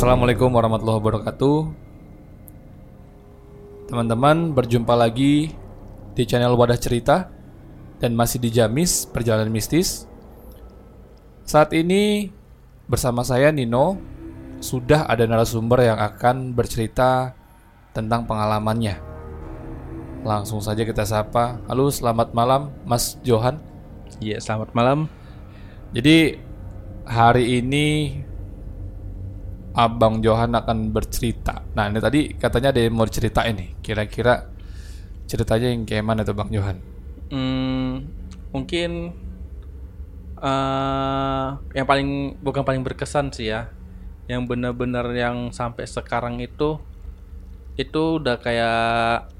Assalamualaikum warahmatullahi wabarakatuh. Teman-teman, berjumpa lagi di channel Wadah Cerita dan masih di Jamis Perjalanan Mistis. Saat ini bersama saya Nino sudah ada narasumber yang akan bercerita tentang pengalamannya. Langsung saja kita sapa. Halo, selamat malam Mas Johan. Iya, selamat malam. Jadi hari ini Abang Johan akan bercerita. Nah, ini tadi katanya ada yang mau diceritain nih. Kira-kira ceritanya yang kayak mana tuh Bang Johan? Hmm, mungkin eh yang paling bukan paling berkesan sih ya. Yang benar-benar yang sampai sekarang itu itu udah kayak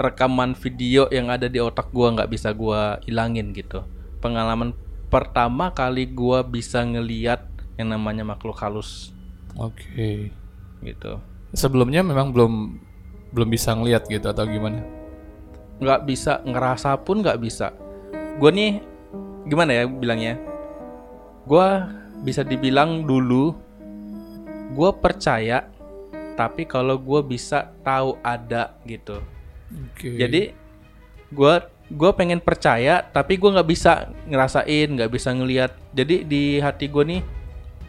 rekaman video yang ada di otak gua nggak bisa gua ilangin gitu. Pengalaman pertama kali gua bisa ngeliat yang namanya makhluk halus Oke. gitu. Sebelumnya memang belum belum bisa ngeliat gitu atau gimana? nggak bisa ngerasa pun nggak bisa gue nih gimana ya bilangnya gue bisa dibilang dulu gue percaya tapi kalau gue bisa tahu ada gitu Oke. jadi gue gue pengen percaya tapi gue nggak bisa ngerasain nggak bisa ngelihat jadi di hati gue nih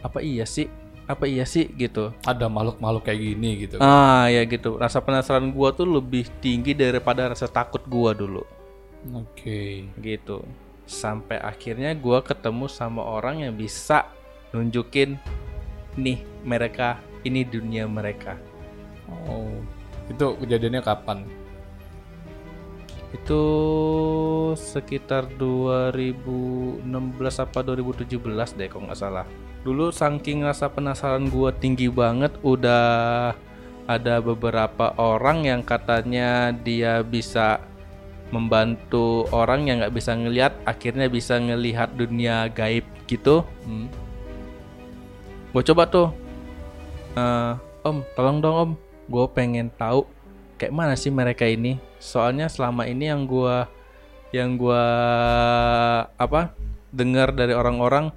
apa iya sih apa iya sih gitu ada makhluk-makhluk kayak gini gitu. ah ya gitu rasa penasaran gue tuh lebih tinggi daripada rasa takut gue dulu Oke. gitu sampai akhirnya gua ketemu sama orang yang bisa nunjukin nih mereka ini dunia mereka Oh. Itu kejadiannya kapan? Itu sekitar 2016 apa 2017 deh kalau nggak salah. Dulu saking rasa penasaran gua tinggi banget udah ada beberapa orang yang katanya dia bisa membantu orang yang nggak bisa ngelihat akhirnya bisa ngelihat dunia gaib gitu. Hmm. gue coba tuh. Eh, om tolong dong om. Gue pengen tahu kayak mana sih mereka ini soalnya selama ini yang gua yang gua apa dengar dari orang-orang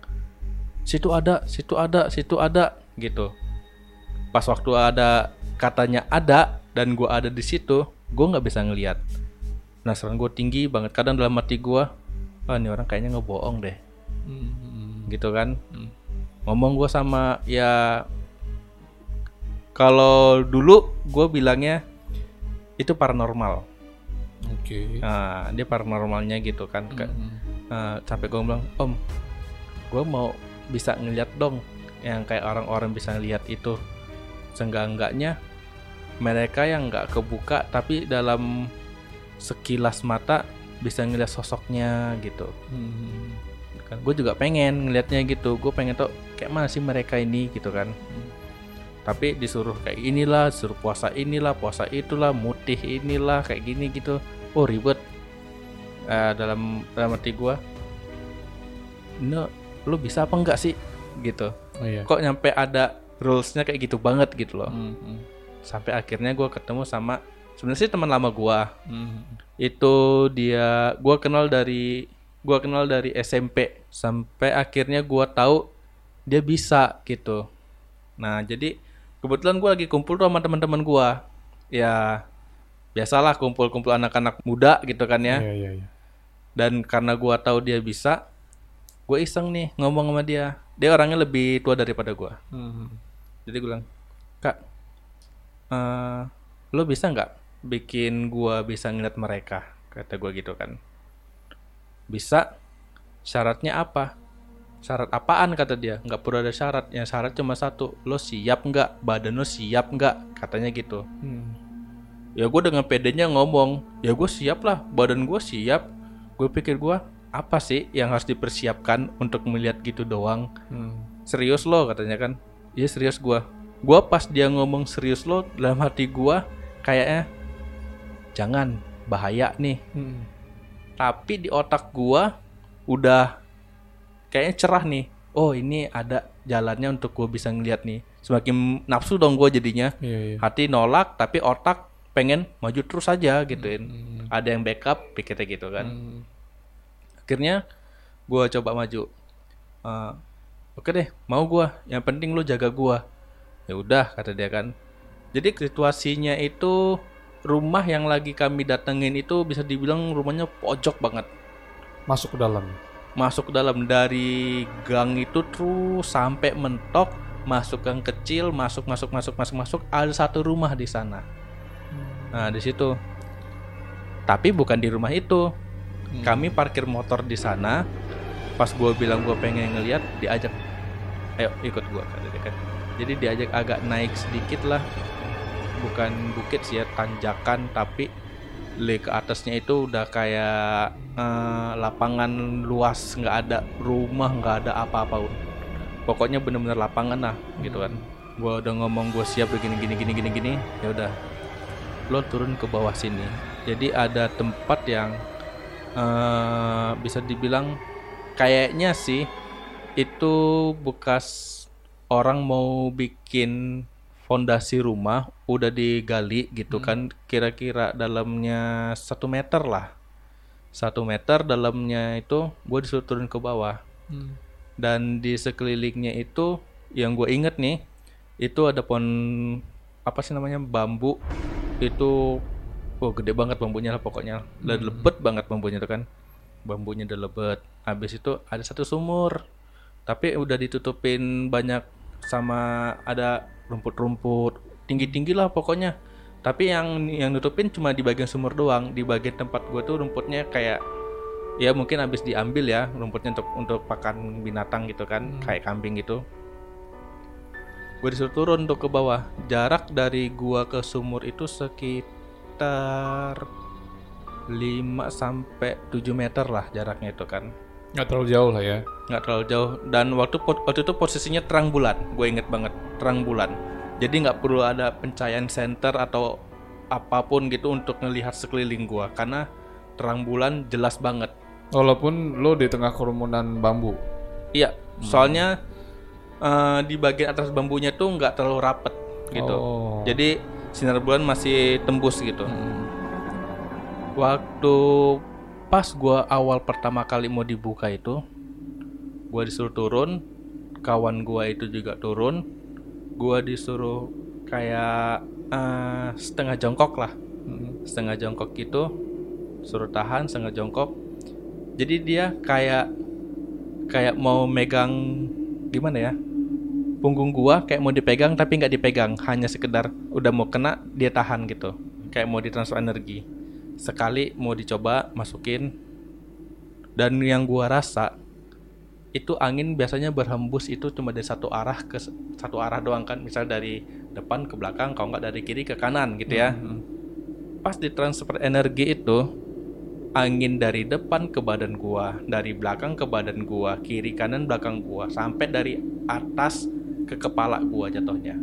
situ ada situ ada situ ada gitu pas waktu ada katanya ada dan gua ada di situ gue nggak bisa ngelihat penasaran gue tinggi banget kadang dalam hati gua ah ini orang kayaknya ngebohong deh Hmm. gitu kan Hmm. ngomong gue sama ya kalau dulu gue bilangnya itu paranormal Oke. nah dia paranormalnya gitu kan Ka- Hmm. Nah, sampai gue bilang om gue mau bisa ngeliat dong yang kayak orang-orang bisa ngeliat itu seenggak-enggaknya mereka yang nggak kebuka tapi dalam sekilas mata bisa ngeliat sosoknya gitu Hmm. kan gue juga pengen ngelihatnya gitu gue pengen tau kayak mana sih mereka ini gitu kan tapi disuruh kayak inilah disuruh puasa inilah puasa itulah mutih inilah kayak gini gitu oh ribet Eh, dalam dalam hati gue no lu bisa apa enggak sih gitu Oh iya. kok nyampe ada rulesnya kayak gitu banget gitu loh Hmm. Hmm. sampai akhirnya gue ketemu sama sebenarnya sih teman lama gue Hmm. itu dia gua kenal dari gua kenal dari SMP sampai akhirnya gua tahu dia bisa gitu nah jadi kebetulan gua lagi kumpul tuh sama teman-teman gua ya biasalah kumpul-kumpul anak-anak muda gitu kan ya. Iya iya iya. dan karena gua tahu dia bisa gue iseng nih ngomong sama dia. Dia orangnya lebih tua daripada gua. Hmm. jadi gue bilang kak eh lo bisa nggak bikin gua bisa ngeliat mereka? Kata gua gitu kan. Bisa. Syaratnya apa? Syarat apaan? kata dia. Nggak perlu ada syarat. Yang syarat cuma satu. Lo siap nggak? Badan lo siap nggak? Katanya gitu. Hmm. Ya gue dengan pedenya ngomong ya gue siap lah badan gue siap. Gue pikir gua apa sih yang harus dipersiapkan untuk melihat gitu doang? Hmm. serius lo katanya kan. Iya serius gua. Gua pas dia ngomong serius lo dalam hati gua kayaknya jangan bahaya nih. Hmm. tapi di otak gua udah kayaknya cerah nih. Oh ini ada jalannya untuk gua bisa ngeliat nih. Semakin nafsu dong gua jadinya. Iya iya. hati nolak tapi otak pengen maju terus aja gituin Hmm. ada yang backup pikirnya gitu kan. Hmm. akhirnya gua coba maju. Eh, oke deh mau gua. Yang penting lu jaga gua. Ya udah kata dia kan. Jadi situasinya itu rumah yang lagi kami datengin itu bisa dibilang rumahnya pojok banget. Masuk ke dalam. masuk ke dalam. Dari gang itu terus sampai mentok masuk gang kecil masuk masuk masuk masuk masuk. Ada satu rumah di sana nah di situ. Tapi bukan di rumah itu. Kami parkir motor di sana. Pas gue bilang gue pengen ngeliat diajak. Ayo ikut gue kata dia kan. Jadi diajak agak naik sedikit lah. Bukan bukit sih ya tanjakan tapi le ke atasnya itu udah kayak eh, lapangan luas. Nggak ada rumah nggak ada apa-apa. Pokoknya bener-bener lapangan lah gitu kan. Gue udah ngomong gue siap begini gini gini gini gini. Ya udah lo turun ke bawah sini. Jadi ada tempat yang eh, bisa dibilang kayaknya sih itu bekas orang mau bikin fondasi rumah udah digali gitu kan. Kira-kira dalamnya satu meter lah. Satu meter dalamnya itu gue disuruh turun ke bawah. Dan di sekelilingnya itu yang gue inget nih itu ada pohon apa sih namanya bambu itu oh gede banget bambunya lah pokoknya. Udah lebet banget bambunya tuh kan. Bambunya udah lebet. Habis itu ada satu sumur. Tapi udah ditutupin banyak sama ada rumput-rumput. Tinggi-tinggi lah pokoknya. Tapi yang yang nutupin cuma di bagian sumur doang. Di bagian tempat gue tuh rumputnya kayak ya mungkin habis diambil ya rumputnya untuk untuk pakan binatang gitu kan. Kayak kambing gitu gue disuruh turun untuk ke bawah. Jarak dari gua ke sumur itu sekitar 5 sampai 7 meter lah jaraknya itu kan. Nggak terlalu jauh lah ya. nggak terlalu jauh. Dan waktu waktu itu posisinya terang bulan. Gue inget banget terang bulan. Jadi nggak perlu ada pencahayaan center atau apa pun gitu untuk ngelihat sekeliling gua. Karena terang bulan jelas banget. Walaupun lo di tengah kerumunan bambu. iya soalnya eh, di bagian atas bambunya tuh nggak terlalu rapet gitu Oh. jadi sinar bulan masih tembus gitu Hmm. Waktu pas gua awal pertama kali mau dibuka itu, gua disuruh turun, kawan gua itu juga turun, gua disuruh kayak eh, setengah jongkok lah, Hmm. setengah jongkok gitu, suruh tahan setengah jongkok. Jadi dia kayak kayak mau megang gimana ya? Punggung gua kayak mau dipegang tapi nggak dipegang, hanya sekedar udah mau kena dia tahan gitu, kayak mau ditransfer energi. Sekali mau dicoba masukin. Dan yang gua rasa itu angin biasanya berhembus itu cuma dari satu arah ke satu arah doang kan. Misal dari depan ke belakang kalau nggak dari kiri ke kanan gitu ya. Hmm. pas ditransfer energi itu angin dari depan ke badan gua dari belakang ke badan gua kiri kanan belakang gua sampai dari atas ke kepala gua jatuhnya.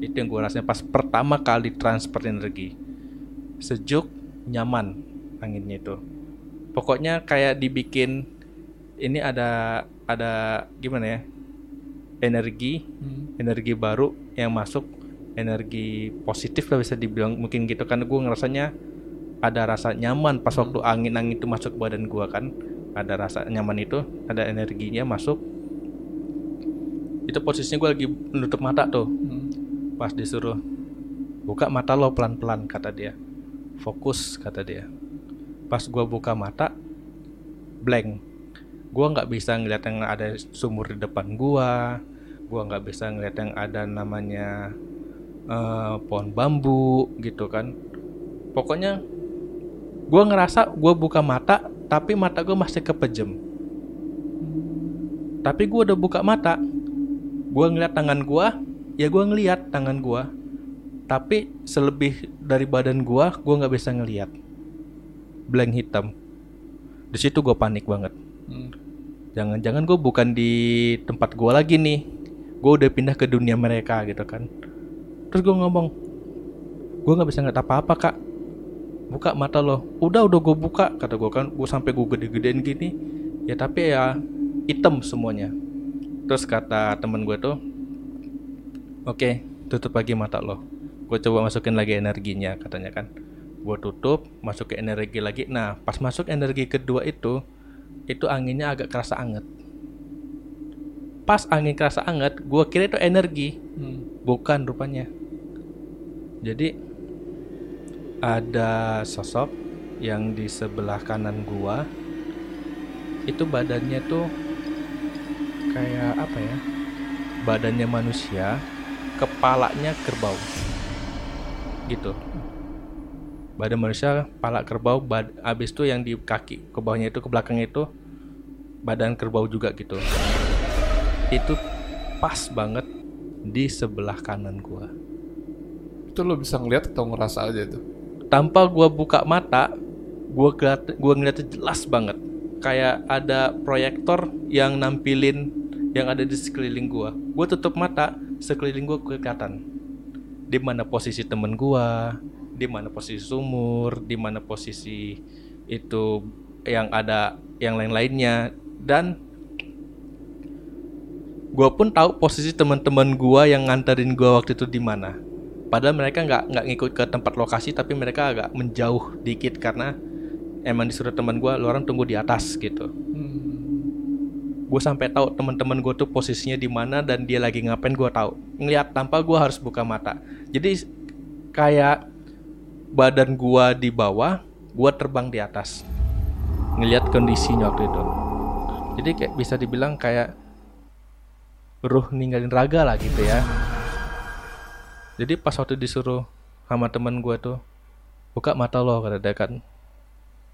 Itu yang gua rasain pas pertama kali transfer energi. Sejuk nyaman anginnya itu. Pokoknya kayak dibikin ini ada ada gimana ya energi Hmm. energi baru yang masuk energi positif lah bisa dibilang mungkin gitu kan. Gue ngerasanya ada rasa nyaman pas waktu angin angin itu masuk ke badan gua kan. Ada rasa nyaman itu ada energinya masuk itu posisinya gue lagi nutup mata tuh. Hmm. pas disuruh buka mata lo pelan-pelan kata dia. Fokus kata dia. Pas gua buka mata blank. Gua nggak bisa ngeliat yang ada sumur di depan gua gua nggak bisa ngeliat yang ada namanya eh, pohon bambu gitu kan. Pokoknya gua ngerasa gua buka mata tapi mata gua masih kepejem tapi gua udah buka mata gua ngeliat tangan gua ya gua ngeliat tangan gua. Tapi selebih dari badan gua gua nggak bisa ngeliat. Blank hitam. Di situ gua panik banget. Hmm. jangan-jangan gue bukan di tempat gua lagi nih. Gue udah pindah ke dunia mereka gitu kan. Terus gue ngomong gue nggak bisa ngeliat apa-apa kak. Buka mata lo. Udah udah gue buka kata gue kan. Gue sampai gue gede-gedein gini. Ya tapi ya hitam semuanya terus kata temen gue tuh oke tutup lagi mata lo. Gue coba masukin lagi energinya katanya kan. Gue tutup masuk ke energi lagi. Nah pas masuk energi kedua itu itu anginnya agak kerasa anget. Pas angin kerasa anget gue kira itu energi. Hmm. bukan rupanya. Jadi ada sosok yang di sebelah kanan gua itu badannya tuh kayak apa ya? Badannya manusia kepalanya kerbau. Gitu. Badan manusia kepala kerbau bad, abis itu yang di kaki ke bawahnya itu ke belakangnya itu badan kerbau juga gitu. Itu pas banget di sebelah kanan gua. Itu lo bisa ngeliat atau ngerasa aja tuh? tanpa gua buka mata gua ngeliat gua ngeliatnya jelas banget. Kayak ada proyektor yang nampilin yang ada di sekeliling gua. Gua tutup mata sekeliling gua kelihatan. Di mana posisi temen gua di mana posisi sumur di mana posisi itu yang ada yang lain-lainnya. Dan gua pun tahu posisi teman-teman gua yang nganterin gua waktu itu di mana. Padahal mereka nggak nggak ngikut ke tempat lokasi tapi mereka agak menjauh dikit karena emang disuruh teman gua lu orang tunggu di atas gitu gue sampai tahu teman-teman gue tuh posisinya di mana dan dia lagi ngapain gue tahu. Ngeliat tanpa gue harus buka mata. Jadi kayak badan gue di bawah gue terbang di atas. Ngeliat kondisinya waktu itu. Jadi kayak bisa dibilang kayak ruh ninggalin raga lah gitu ya. Jadi pas waktu disuruh sama teman gue tuh buka mata lo kata dia kan.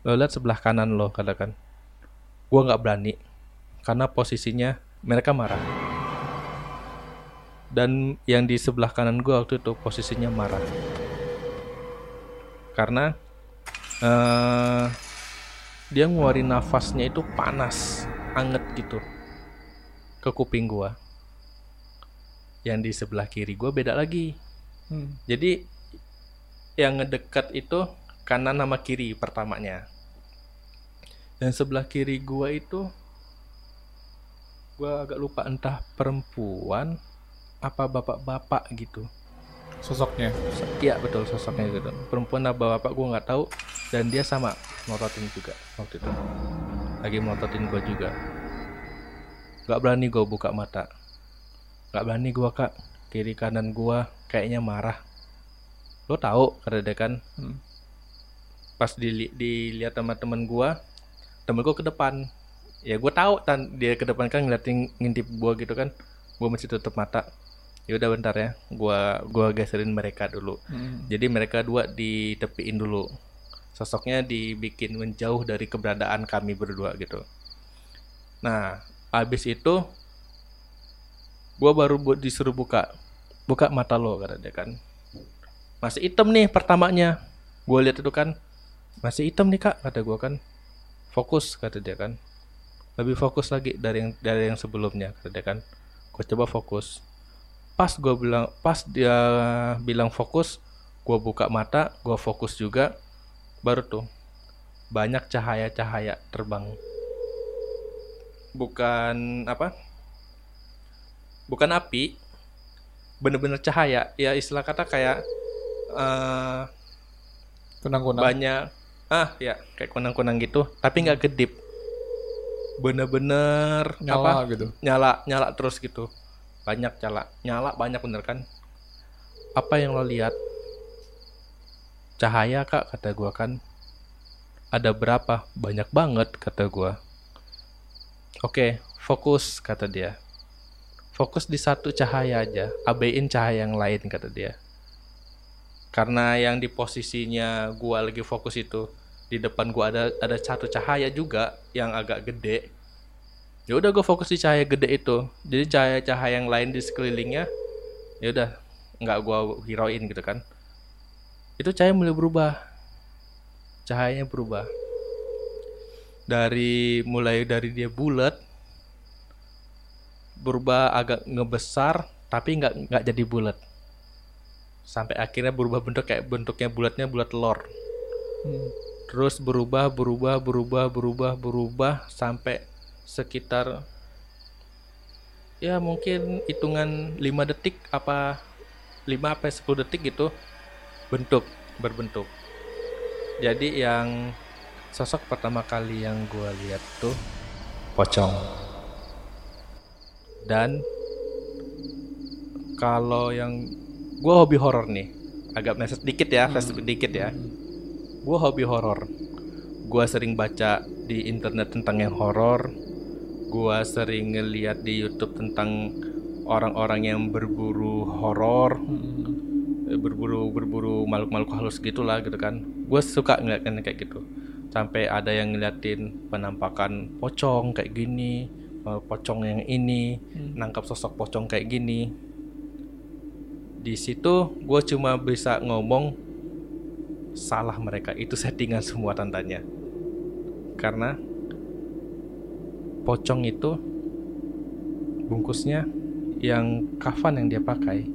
Lo lihat sebelah kanan lo katakan gue nggak berani karena posisinya mereka marah. Dan yang di sebelah kanan gue waktu itu posisinya marah. Karena eh dia ngeluarin nafasnya itu panas anget gitu ke kuping gue yang di sebelah kiri gue beda lagi. Hmm. jadi yang ngedekat itu kanan sama kiri pertamanya. Dan sebelah kiri gua itu gua agak lupa entah perempuan apa bapak-bapak gitu. Sosoknya. So- Iya betul sosoknya gitu. Perempuan apa bapak gua nggak tahu. Dan dia sama melototin juga waktu itu. Lagi melototin gua juga. Nggak berani gua buka mata. Nggak berani gua kak. Kiri kanan gua kayaknya marah. Lo tahu kata dia kan. Hmm. pas dili dilihat sama temen gua temen gua ke depan ya gua tahu tan dia ke depan kan ngeliatin ngintip gua gitu kan. Gua mesti tutup mata. Ya udah bentar ya gua gua geserin mereka dulu. Hmm. jadi mereka dua ditepiin dulu. Sosoknya dibikin menjauh dari keberadaan kami berdua gitu. Nah habis itu gua baru bu- disuruh buka buka mata lo kata dia kan. Masih hitam nih pertamanya. Gue lihat itu kan masih hitam nih kak kata gua kan. Fokus kata dia kan lebih fokus lagi dari yang dari yang sebelumnya kata dia kan. Gue coba fokus. Pas gue bilang pas dia bilang fokus gue buka mata gue fokus juga baru tuh banyak cahaya-cahaya terbang. Bukan apa? Bukan api bener-bener cahaya. Ya istilah kata kayak eh Kunang-kunang. banyak ah ya kayak kunang-kunang gitu tapi nggak kedip bener-bener Nyala apa gitu. nyala nyala terus gitu. Banyak nyala nyala banyak bener kan? Apa yang lo lihat? Cahaya kak kata gua kan. Ada berapa? Banyak banget kata gua. Oke fokus kata dia. Fokus di satu cahaya aja. Abaiin cahaya yang lain kata dia. Karena yang di posisinya gua lagi fokus itu di depan gua ada ada satu cahaya juga yang agak gede. Ya udah gue fokus di cahaya gede itu. Jadi cahaya-cahaya yang lain di sekelilingnya ya udah nggak gua hirauin gitu kan. Itu cahaya mulai berubah. Cahayanya berubah. Dari mulai dari dia bulat berubah agak ngebesar tapi nggak nggak jadi bulat. Sampai akhirnya berubah bentuk kayak bentuknya bulatnya bulat telur. Hmm. Terus berubah berubah berubah berubah berubah sampai sekitar ya mungkin hitungan 5 detik apa 5 apa 10 detik gitu bentuk berbentuk. Jadi yang sosok pertama kali yang gua lihat tuh pocong. Dan kalau yang gue hobi horor nih agak meleset dikit ya flashback dikit ya gue hobi horor. Gue sering baca di internet tentang yang horor. Gue sering ngeliat di YouTube tentang orang-orang yang berburu horor. Eh, berburu berburu makhluk-makhluk halus gitulah gitu kan. Gue suka ngeliatin kayak gitu. Sampai ada yang ngeliatin penampakan pocong kayak gini eh, pocong yang ini nangkap sosok pocong kayak gini. Di situ gue cuma bisa ngomong salah mereka. Itu settingan semua tantanya. Karena pocong itu bungkusnya yang kafan yang dia pakai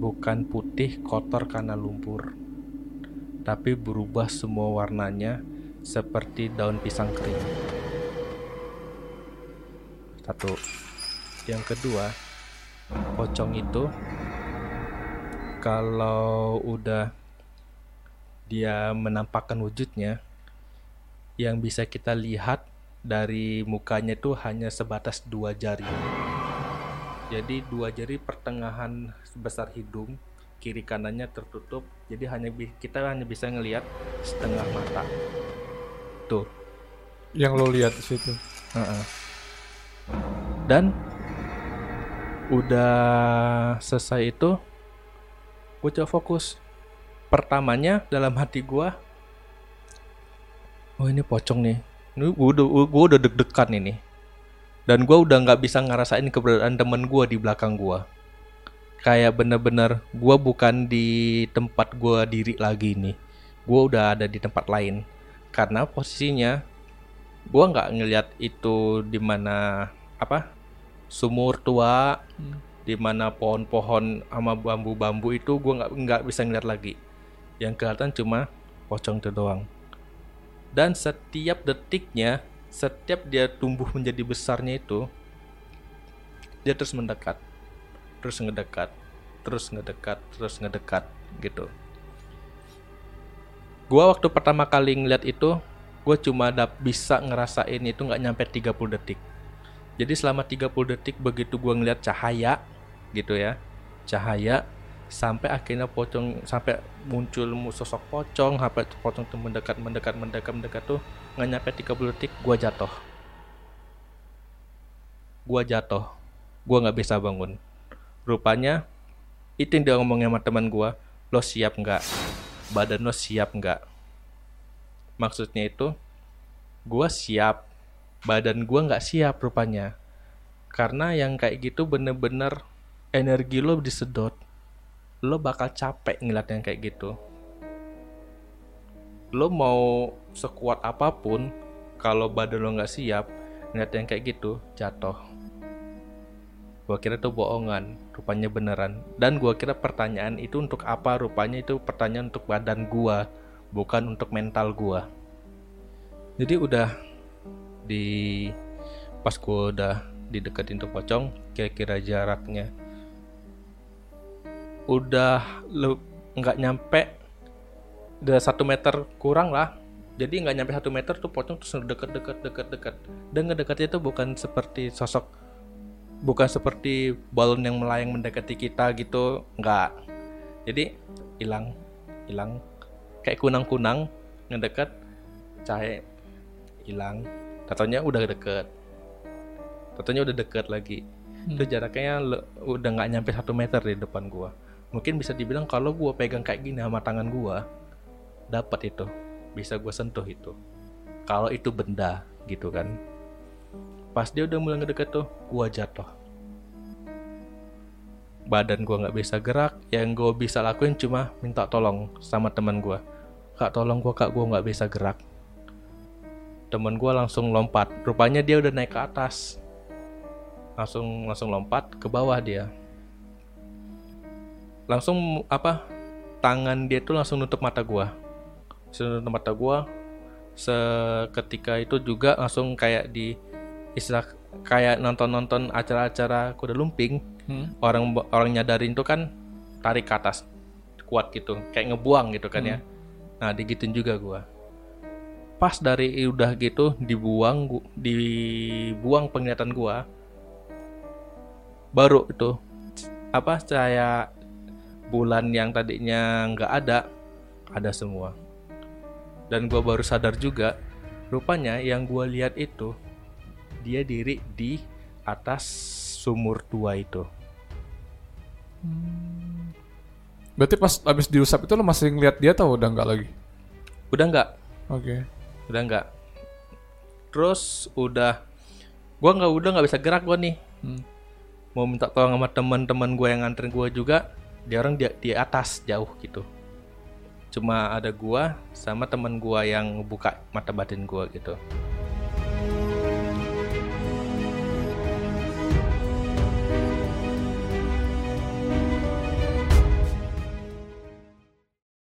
bukan putih kotor karena lumpur. Tapi berubah semua warnanya seperti daun pisang kering. Satu. Yang kedua pocong itu kalau udah dia menampakkan wujudnya yang bisa kita lihat dari mukanya itu hanya sebatas dua jari jadi dua jari pertengahan sebesar hidung kiri kanannya tertutup jadi hanya kita hanya bisa ngelihat setengah mata tuh Yang lo lihat di situ. Heeh. Dan udah selesai itu, gue coba fokus. Pertamanya dalam hati gue, oh ini pocong nih. Ini gue udah, gue udah deg-degan ini. Dan gue udah nggak bisa ngerasain keberadaan temen gue di belakang gue. Kayak bener-bener gue bukan di tempat gue diri lagi nih. Gue udah ada di tempat lain. Karena posisinya gue nggak ngelihat itu di mana apa sumur tua di mana pohon-pohon sama bambu-bambu itu gue nggak nggak bisa ngeliat lagi yang kelihatan cuma pocong itu doang. Dan setiap detiknya setiap dia tumbuh menjadi besarnya itu dia terus mendekat terus ngedekat terus ngedekat terus ngedekat gitu. Gua waktu pertama kali ngeliat itu gue cuma dap bisa ngerasain itu nggak nyampe 30 detik. Jadi selama 30 detik begitu gua ngeliat cahaya gitu ya cahaya sampai akhirnya pocong sampai muncul mu- sosok pocong sampai pocong tuh mendekat mendekat mendekat mendekat tuh nggak nyampe 30 detik gua jatuh. Gua jatuh. Gua nggak bisa bangun. Rupanya itu yang dia ngomongnya sama teman gua lo siap nggak? Badan lo siap nggak? Maksudnya itu gua siap. Badan gua nggak siap rupanya. Karena yang kayak gitu bener-bener energi lo disedot lo bakal capek ngeliat yang kayak gitu. Lo mau sekuat apa pun kalau badan lo nggak siap ngeliat yang kayak gitu jatuh. Gua kira itu bohongan rupanya beneran. Dan gua kira pertanyaan itu untuk apa? Rupanya itu pertanyaan untuk badan gua bukan untuk mental gua. Jadi udah di pas gua udah dideketin tuh pocong kira-kira jaraknya udah nggak nyampe udah satu meter kurang lah. Jadi nggak nyampe satu meter tuh pocong terus deket deket deket deket. Dan ngedekatnya itu bukan seperti sosok bukan seperti balon yang melayang mendekati kita gitu nggak. Jadi hilang hilang. Kayak kunang-kunang ngedekat cahaya hilang. Tatanya udah deket. Tatanya udah deket lagi. Itu jaraknya udah nggak nyampe satu meter di depan gua mungkin bisa dibilang kalau gua pegang kayak gini sama tangan gua dapat itu bisa gua sentuh itu. Kalau itu benda gitu kan. Pas dia udah mulai ngedeket tuh gua jatuh. Badan gua nggak bisa gerak yang gua bisa lakuin cuma minta tolong sama teman gua. Kak tolong gua kak gua nggak bisa gerak. Temen gua langsung lompat. Rupanya dia udah naik ke atas. Langsung langsung lompat ke bawah dia langsung apa tangan dia tuh langsung nutup mata gua. Nutup mata gua seketika itu juga langsung kayak di istilah kayak nonton-nonton acara-acara kuda lumping Hmm. orang orang nyadarin tuh kan tarik ke atas kuat gitu kayak ngebuang gitu kan ya. Nah digituin juga gua. Pas dari udah gitu dibuang gu- dibuang penglihatan gua baru itu apa cahaya bulan yang tadinya nggak ada ada semua. Dan gua baru sadar juga rupanya yang gua lihat itu dia diri di atas sumur tua itu. Berarti pas habis diusap itu lo masih ngeliat dia atau udah enggak lagi? udah nggak. Oke. udah nggak. Terus udah gua nggak udah nggak bisa gerak gua nih. Hmm. mau minta tolong sama teman-teman gue yang nganterin gue juga dia orang di, di atas jauh gitu. Cuma ada gua sama teman gua yang buka mata batin gua gitu